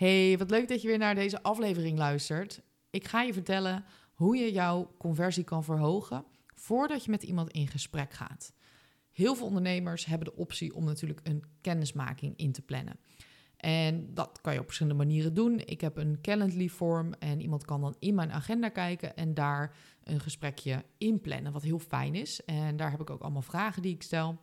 Hey, wat leuk dat je weer naar deze aflevering luistert. Ik ga je vertellen hoe je jouw conversie kan verhogen voordat je met iemand in gesprek gaat. Heel veel ondernemers hebben de optie om natuurlijk een kennismaking in te plannen. En dat kan je op verschillende manieren doen. Ik heb een Calendly vorm en iemand kan dan in mijn agenda kijken en daar een gesprekje inplannen, wat heel fijn is. En daar heb ik ook allemaal vragen die ik stel.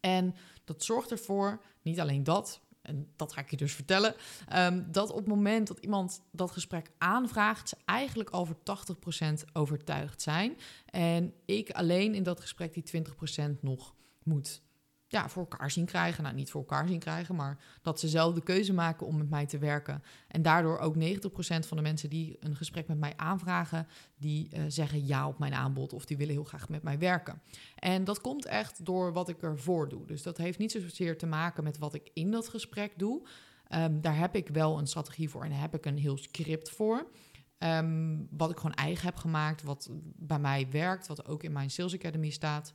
En dat zorgt ervoor, niet alleen dat, en dat ga ik je dus vertellen, um, dat op het moment dat iemand dat gesprek aanvraagt, ze eigenlijk al voor 80% overtuigd zijn. En ik alleen in dat gesprek die 20% nog moet ja, voor elkaar zien krijgen. Nou, niet voor elkaar zien krijgen, maar dat ze zelf de keuze maken om met mij te werken. En daardoor ook 90% van de mensen die een gesprek met mij aanvragen, die uh, zeggen ja op mijn aanbod of die willen heel graag met mij werken. En dat komt echt door wat ik ervoor doe. Dus dat heeft niet zozeer te maken met wat ik in dat gesprek doe. Um, daar heb ik wel een strategie voor en daar heb ik een heel script voor. Um, wat ik gewoon eigen heb gemaakt, wat bij mij werkt, wat ook in mijn Sales Academy staat.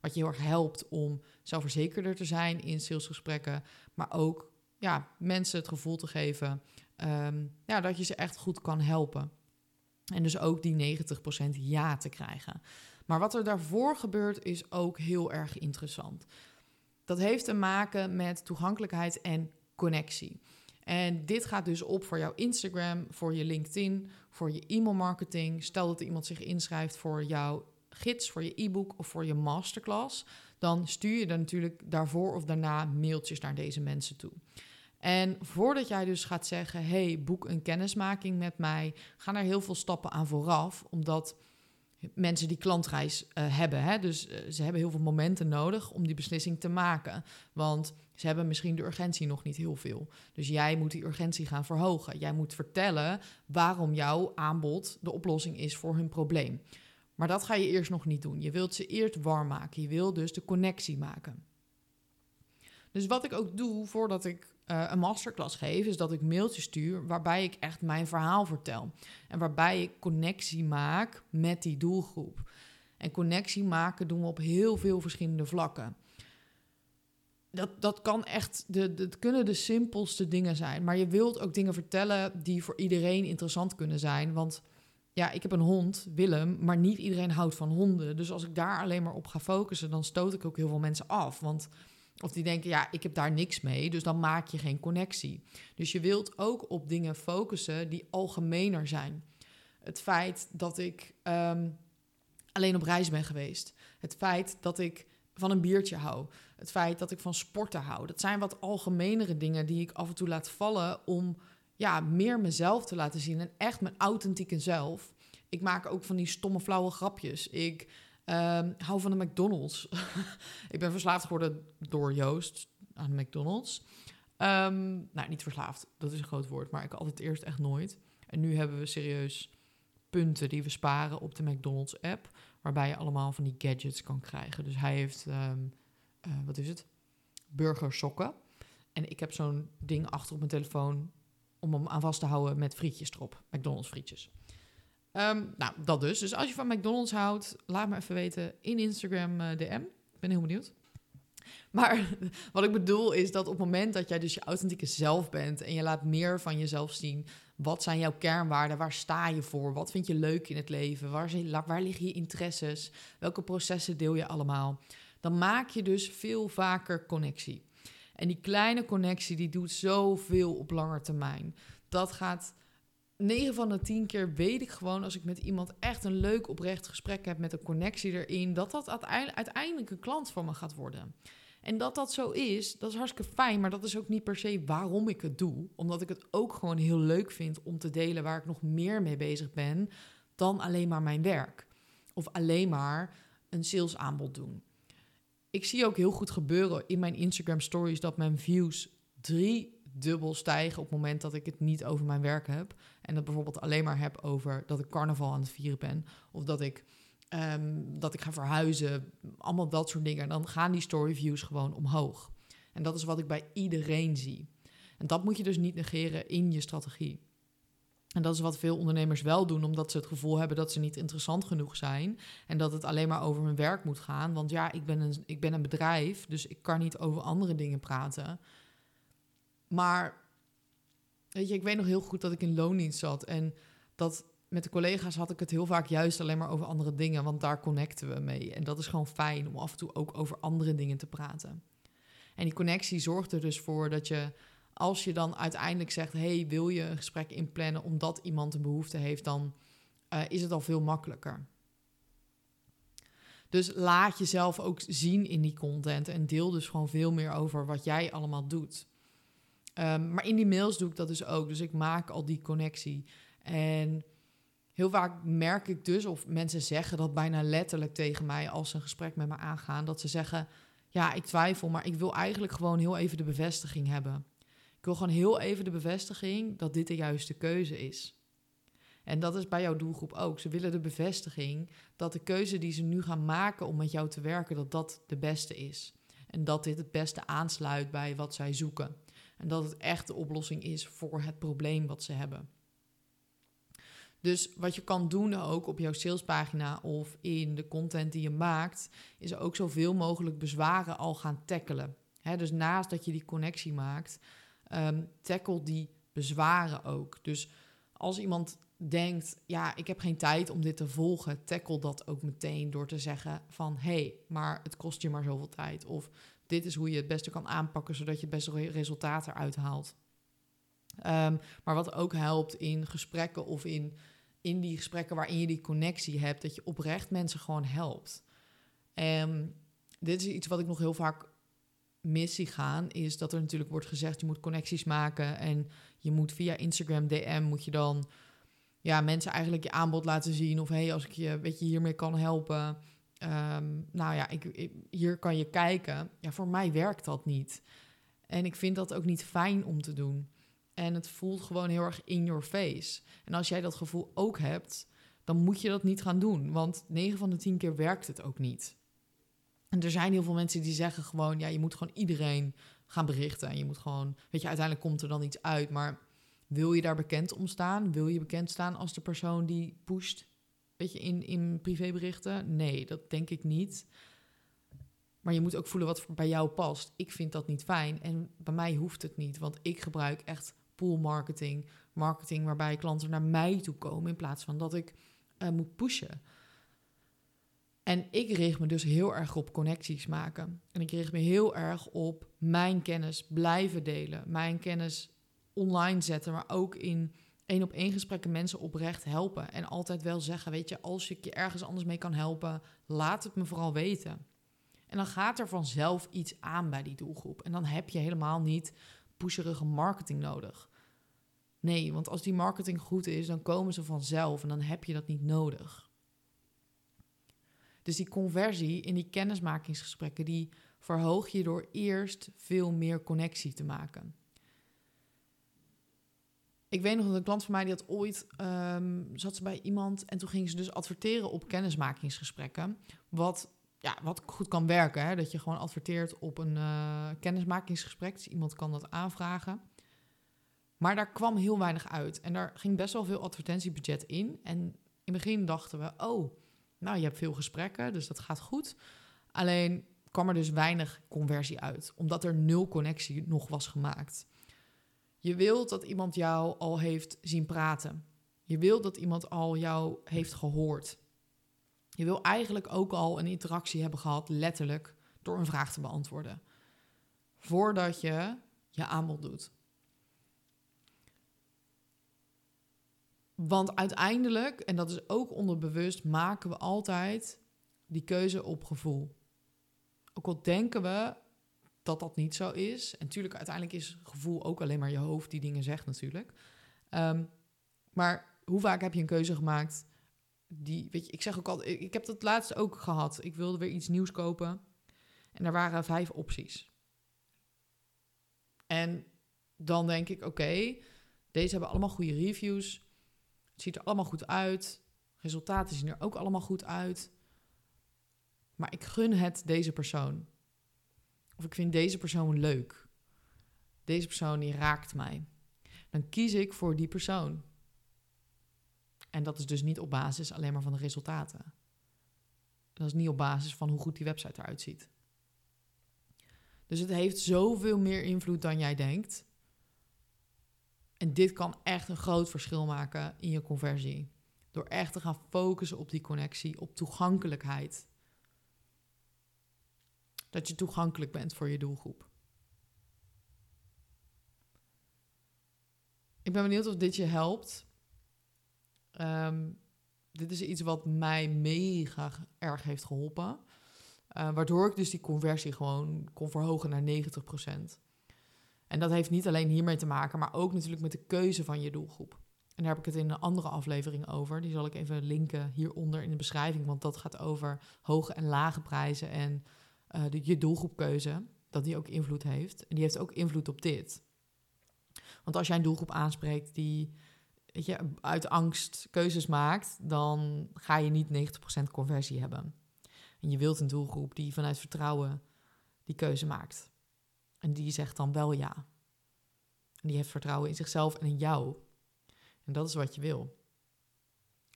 Wat je heel erg helpt om zelfverzekerder te zijn in salesgesprekken. Maar ook ja, mensen het gevoel te geven um, ja, dat je ze echt goed kan helpen. En dus ook die 90% ja te krijgen. Maar wat er daarvoor gebeurt is ook heel erg interessant. Dat heeft te maken met toegankelijkheid en connectie. En dit gaat dus op voor jouw Instagram, voor je LinkedIn, voor je e-mailmarketing. Stel dat iemand zich inschrijft voor jouw gids, voor je e-book of voor je masterclass, dan stuur je dan natuurlijk daarvoor of daarna mailtjes naar deze mensen toe. En voordat jij dus gaat zeggen: hey, boek een kennismaking met mij, gaan er heel veel stappen aan vooraf, omdat mensen die klantreis uh, hebben. Hè? Dus uh, ze hebben heel veel momenten nodig om die beslissing te maken. Want ze hebben misschien de urgentie nog niet heel veel. Dus jij moet die urgentie gaan verhogen. Jij moet vertellen waarom jouw aanbod de oplossing is voor hun probleem. Maar dat ga je eerst nog niet doen. Je wilt ze eerst warm maken. Je wil dus de connectie maken. Dus wat ik ook doe voordat ik uh, een masterclass geef, is dat ik mailtjes stuur waarbij ik echt mijn verhaal vertel. En waarbij ik connectie maak met die doelgroep. En connectie maken doen we op heel veel verschillende vlakken. Dat, dat kan echt, de, het kunnen de simpelste dingen zijn. Maar je wilt ook dingen vertellen die voor iedereen interessant kunnen zijn. Want ja, ik heb een hond, Willem, maar niet iedereen houdt van honden. Dus als ik daar alleen maar op ga focussen, dan stoot ik ook heel veel mensen af. Want of die denken, ja, ik heb daar niks mee, dus dan maak je geen connectie. Dus je wilt ook op dingen focussen die algemener zijn. Het feit dat ik um, alleen op reis ben geweest. Het feit dat ik van een biertje hou. Het feit dat ik van sporten hou. Dat zijn wat algemenere dingen die ik af en toe laat vallen om ja, meer mezelf te laten zien en echt mijn authentieke zelf. Ik maak ook van die stomme, flauwe grapjes. Ik um, hou van de McDonald's. ik ben verslaafd geworden door Joost aan de McDonald's. Um, nou, niet verslaafd, dat is een groot woord, maar ik het eerst echt nooit. En nu hebben we serieus punten die we sparen op de McDonald's app, waarbij je allemaal van die gadgets kan krijgen. Dus hij heeft, um, uh, wat is het? Burgersokken. En ik heb zo'n ding achter op mijn telefoon om hem aan vast te houden met frietjes erop. McDonald's frietjes. Um, nou, dat dus. Dus als je van McDonald's houdt, laat me even weten in Instagram uh, DM. Ik ben heel benieuwd. Maar wat ik bedoel is dat op het moment dat jij dus je authentieke zelf bent en je laat meer van jezelf zien, wat zijn jouw kernwaarden, waar sta je voor, wat vind je leuk in het leven, waar, waar liggen je interesses, welke processen deel je allemaal, dan maak je dus veel vaker connectie. En die kleine connectie die doet zoveel op lange termijn. Dat gaat 9 van de 10 keer weet ik gewoon als ik met iemand echt een leuk oprecht gesprek heb met een connectie erin, dat dat uiteindelijk een klant van me gaat worden. En dat dat zo is, dat is hartstikke fijn, maar dat is ook niet per se waarom ik het doe. Omdat ik het ook gewoon heel leuk vind om te delen waar ik nog meer mee bezig ben dan alleen maar mijn werk. Of alleen maar een salesaanbod doen ik zie ook heel goed gebeuren in mijn Instagram stories dat mijn views drie dubbel stijgen op het moment dat ik het niet over mijn werk heb. En dat bijvoorbeeld alleen maar heb over dat ik carnaval aan het vieren ben. Of dat ik, um, dat ik ga verhuizen. Allemaal dat soort dingen. En dan gaan die story views gewoon omhoog. En dat is wat ik bij iedereen zie. En dat moet je dus niet negeren in je strategie. En dat is wat veel ondernemers wel doen, omdat ze het gevoel hebben dat ze niet interessant genoeg zijn. En dat het alleen maar over hun werk moet gaan. Want ja, ik ben een, ik ben een bedrijf, dus ik kan niet over andere dingen praten. Maar weet je, ik weet nog heel goed dat ik in loondienst zat. En dat met de collega's had ik het heel vaak juist alleen maar over andere dingen. Want daar connecten we mee. En dat is gewoon fijn om af en toe ook over andere dingen te praten. En die connectie zorgt er dus voor dat je, als je dan uiteindelijk zegt: hey, wil je een gesprek inplannen omdat iemand een behoefte heeft, dan uh, is het al veel makkelijker. Dus laat jezelf ook zien in die content en deel dus gewoon veel meer over wat jij allemaal doet. Um, maar in die mails doe ik dat dus ook. Dus ik maak al die connectie. En heel vaak merk ik dus, of mensen zeggen dat bijna letterlijk tegen mij als ze een gesprek met me aangaan, dat ze zeggen: Ja, ik twijfel, maar ik wil eigenlijk gewoon heel even de bevestiging hebben. Ik wil gewoon heel even de bevestiging dat dit de juiste keuze is. En dat is bij jouw doelgroep ook. Ze willen de bevestiging dat de keuze die ze nu gaan maken om met jou te werken, dat dat de beste is. En dat dit het beste aansluit bij wat zij zoeken. En dat het echt de oplossing is voor het probleem wat ze hebben. Dus wat je kan doen ook op jouw salespagina of in de content die je maakt, is ook zoveel mogelijk bezwaren al gaan tackelen. dus naast dat je die connectie maakt, um, tackle die bezwaren ook. Dus als iemand denkt, ja, ik heb geen tijd om dit te volgen, tackle dat ook meteen door te zeggen van, hé, hey, maar het kost je maar zoveel tijd. Of dit is hoe je het beste kan aanpakken, zodat je het beste resultaat eruit haalt. Um, maar wat ook helpt in gesprekken of in, in die gesprekken waarin je die connectie hebt, dat je oprecht mensen gewoon helpt. En dit is iets wat ik nog heel vaak mis zie gaan, is dat er natuurlijk wordt gezegd, je moet connecties maken en je moet via Instagram DM moet je dan ja, mensen eigenlijk je aanbod laten zien. Of hey, als ik je, weet je, hiermee kan helpen. Ehm, nou ja, ik, hier kan je kijken. Ja, voor mij werkt dat niet. En ik vind dat ook niet fijn om te doen. En het voelt gewoon heel erg in your face. En als jij dat gevoel ook hebt, dan moet je dat niet gaan doen. Want 9 van de 10 keer werkt het ook niet. En er zijn heel veel mensen die zeggen gewoon, ja, je moet gewoon iedereen gaan berichten. En je moet gewoon, weet je, uiteindelijk komt er dan iets uit. Maar wil je daar bekend om staan? Wil je bekend staan als de persoon die pusht? Weet je, in, in privéberichten? Nee, dat denk ik niet. Maar je moet ook voelen wat bij jou past. Ik vind dat niet fijn en bij mij hoeft het niet, want ik gebruik echt pool marketing. Marketing waarbij klanten naar mij toe komen in plaats van dat ik uh, moet pushen. En ik richt me dus heel erg op connecties maken. En ik richt me heel erg op mijn kennis blijven delen. Mijn kennis online zetten, maar ook in één op één gesprekken mensen oprecht helpen. En altijd wel zeggen, weet je, als ik je ergens anders mee kan helpen, laat het me vooral weten. En dan gaat er vanzelf iets aan bij die doelgroep. En dan heb je helemaal niet pusherige marketing nodig. Nee, want als die marketing goed is, dan komen ze vanzelf en dan heb je dat niet nodig. Dus die conversie in die kennismakingsgesprekken, die verhoog je door eerst veel meer connectie te maken. Ik weet nog dat een klant van mij die had ooit um, zat ze bij iemand en toen ging ze dus adverteren op kennismakingsgesprekken. Wat, ja, wat goed kan werken. Hè? Dat je gewoon adverteert op een uh, kennismakingsgesprek. Dus iemand kan dat aanvragen. Maar daar kwam heel weinig uit. En daar ging best wel veel advertentiebudget in. En in het begin dachten we, oh, nou je hebt veel gesprekken, dus dat gaat goed. Alleen kwam er dus weinig conversie uit, omdat er nul connectie nog was gemaakt. Je wilt dat iemand jou al heeft zien praten. Je wilt dat iemand al jou heeft gehoord. Je wil eigenlijk ook al een interactie hebben gehad, letterlijk, door een vraag te beantwoorden. Voordat je je aanbod doet. Want uiteindelijk, en dat is ook onderbewust, maken we altijd die keuze op gevoel. Ook al denken we dat dat niet zo is. En natuurlijk, uiteindelijk is gevoel ook alleen maar je hoofd die dingen zegt natuurlijk. Ehm, maar hoe vaak heb je een keuze gemaakt die, weet je, ik zeg ook altijd, ik heb dat laatst ook gehad. Ik wilde weer iets nieuws kopen en er waren vijf opties. En dan denk ik, oké, deze hebben allemaal goede reviews. Het ziet er allemaal goed uit. Resultaten zien er ook allemaal goed uit. Maar ik gun het deze persoon. Of ik vind deze persoon leuk. Deze persoon die raakt mij. Dan kies ik voor die persoon. En dat is dus niet op basis alleen maar van de resultaten. Dat is niet op basis van hoe goed die website eruit ziet. Dus het heeft zoveel meer invloed dan jij denkt. En dit kan echt een groot verschil maken in je conversie. Door echt te gaan focussen op die connectie, op toegankelijkheid. Dat je toegankelijk bent voor je doelgroep. Ik ben benieuwd of dit je helpt. Um, dit is iets wat mij mega erg heeft geholpen. Uh, waardoor ik dus die conversie gewoon kon verhogen naar 90%. En dat heeft niet alleen hiermee te maken, maar ook natuurlijk met de keuze van je doelgroep. En daar heb ik het in een andere aflevering over. Die zal ik even linken hieronder in de beschrijving, want dat gaat over hoge en lage prijzen en uh, de, je doelgroepkeuze. Dat die ook invloed heeft. En die heeft ook invloed op dit. Want als jij een doelgroep aanspreekt die weet je, uit angst keuzes maakt, dan ga je niet 90% conversie hebben. En je wilt een doelgroep die vanuit vertrouwen die keuze maakt. En die zegt dan wel ja. En die heeft vertrouwen in zichzelf en in jou. En dat is wat je wil.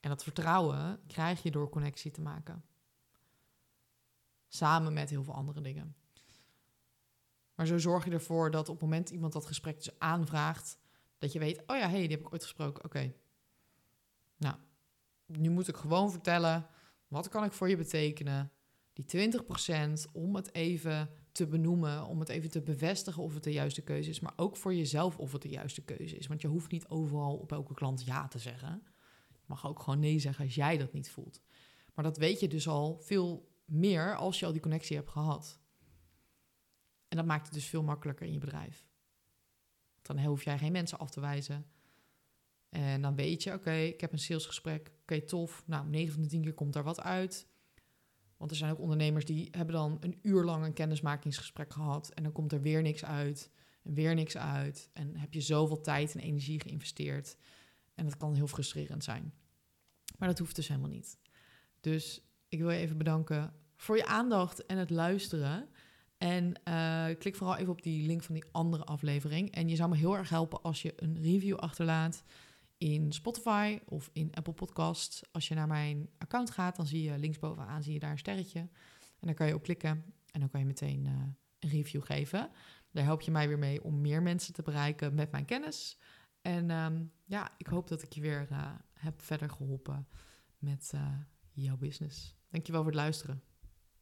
En dat vertrouwen krijg je door connectie te maken. Samen met heel veel andere dingen. Maar zo zorg je ervoor dat op het moment iemand dat gesprek dus aanvraagt, dat je weet, oh ja, hé, hey, die heb ik ooit gesproken. Oké. Nou, nu moet ik gewoon vertellen, wat kan ik voor je betekenen? Die 20% om het even te benoemen, om het even te bevestigen of het de juiste keuze is, maar ook voor jezelf of het de juiste keuze is. Want je hoeft niet overal op elke klant ja te zeggen. Je mag ook gewoon nee zeggen als jij dat niet voelt. Maar dat weet je dus al veel meer als je al die connectie hebt gehad. En dat maakt het dus veel makkelijker in je bedrijf. Dan hoef jij geen mensen af te wijzen. En dan weet je, oké, ik heb een salesgesprek. Oké, tof. Nou, 9 van de 10 keer komt daar wat uit. Want er zijn ook ondernemers die hebben dan een uur lang een kennismakingsgesprek gehad. En dan komt er weer niks uit. En weer niks uit. En heb je zoveel tijd en energie geïnvesteerd. En dat kan heel frustrerend zijn. Maar dat hoeft dus helemaal niet. Dus ik wil je even bedanken voor je aandacht en het luisteren. En uh, klik vooral even op die link van die andere aflevering. En je zou me heel erg helpen als je een review achterlaat in Spotify of in Apple Podcasts. Als je naar mijn account gaat, dan zie je linksbovenaan zie je daar een sterretje. En dan kan je op klikken en dan kan je meteen uh, een review geven. Daar help je mij weer mee om meer mensen te bereiken met mijn kennis. En um, ja, ik hoop dat ik je weer uh, heb verder geholpen met jouw business. Dankjewel voor het luisteren.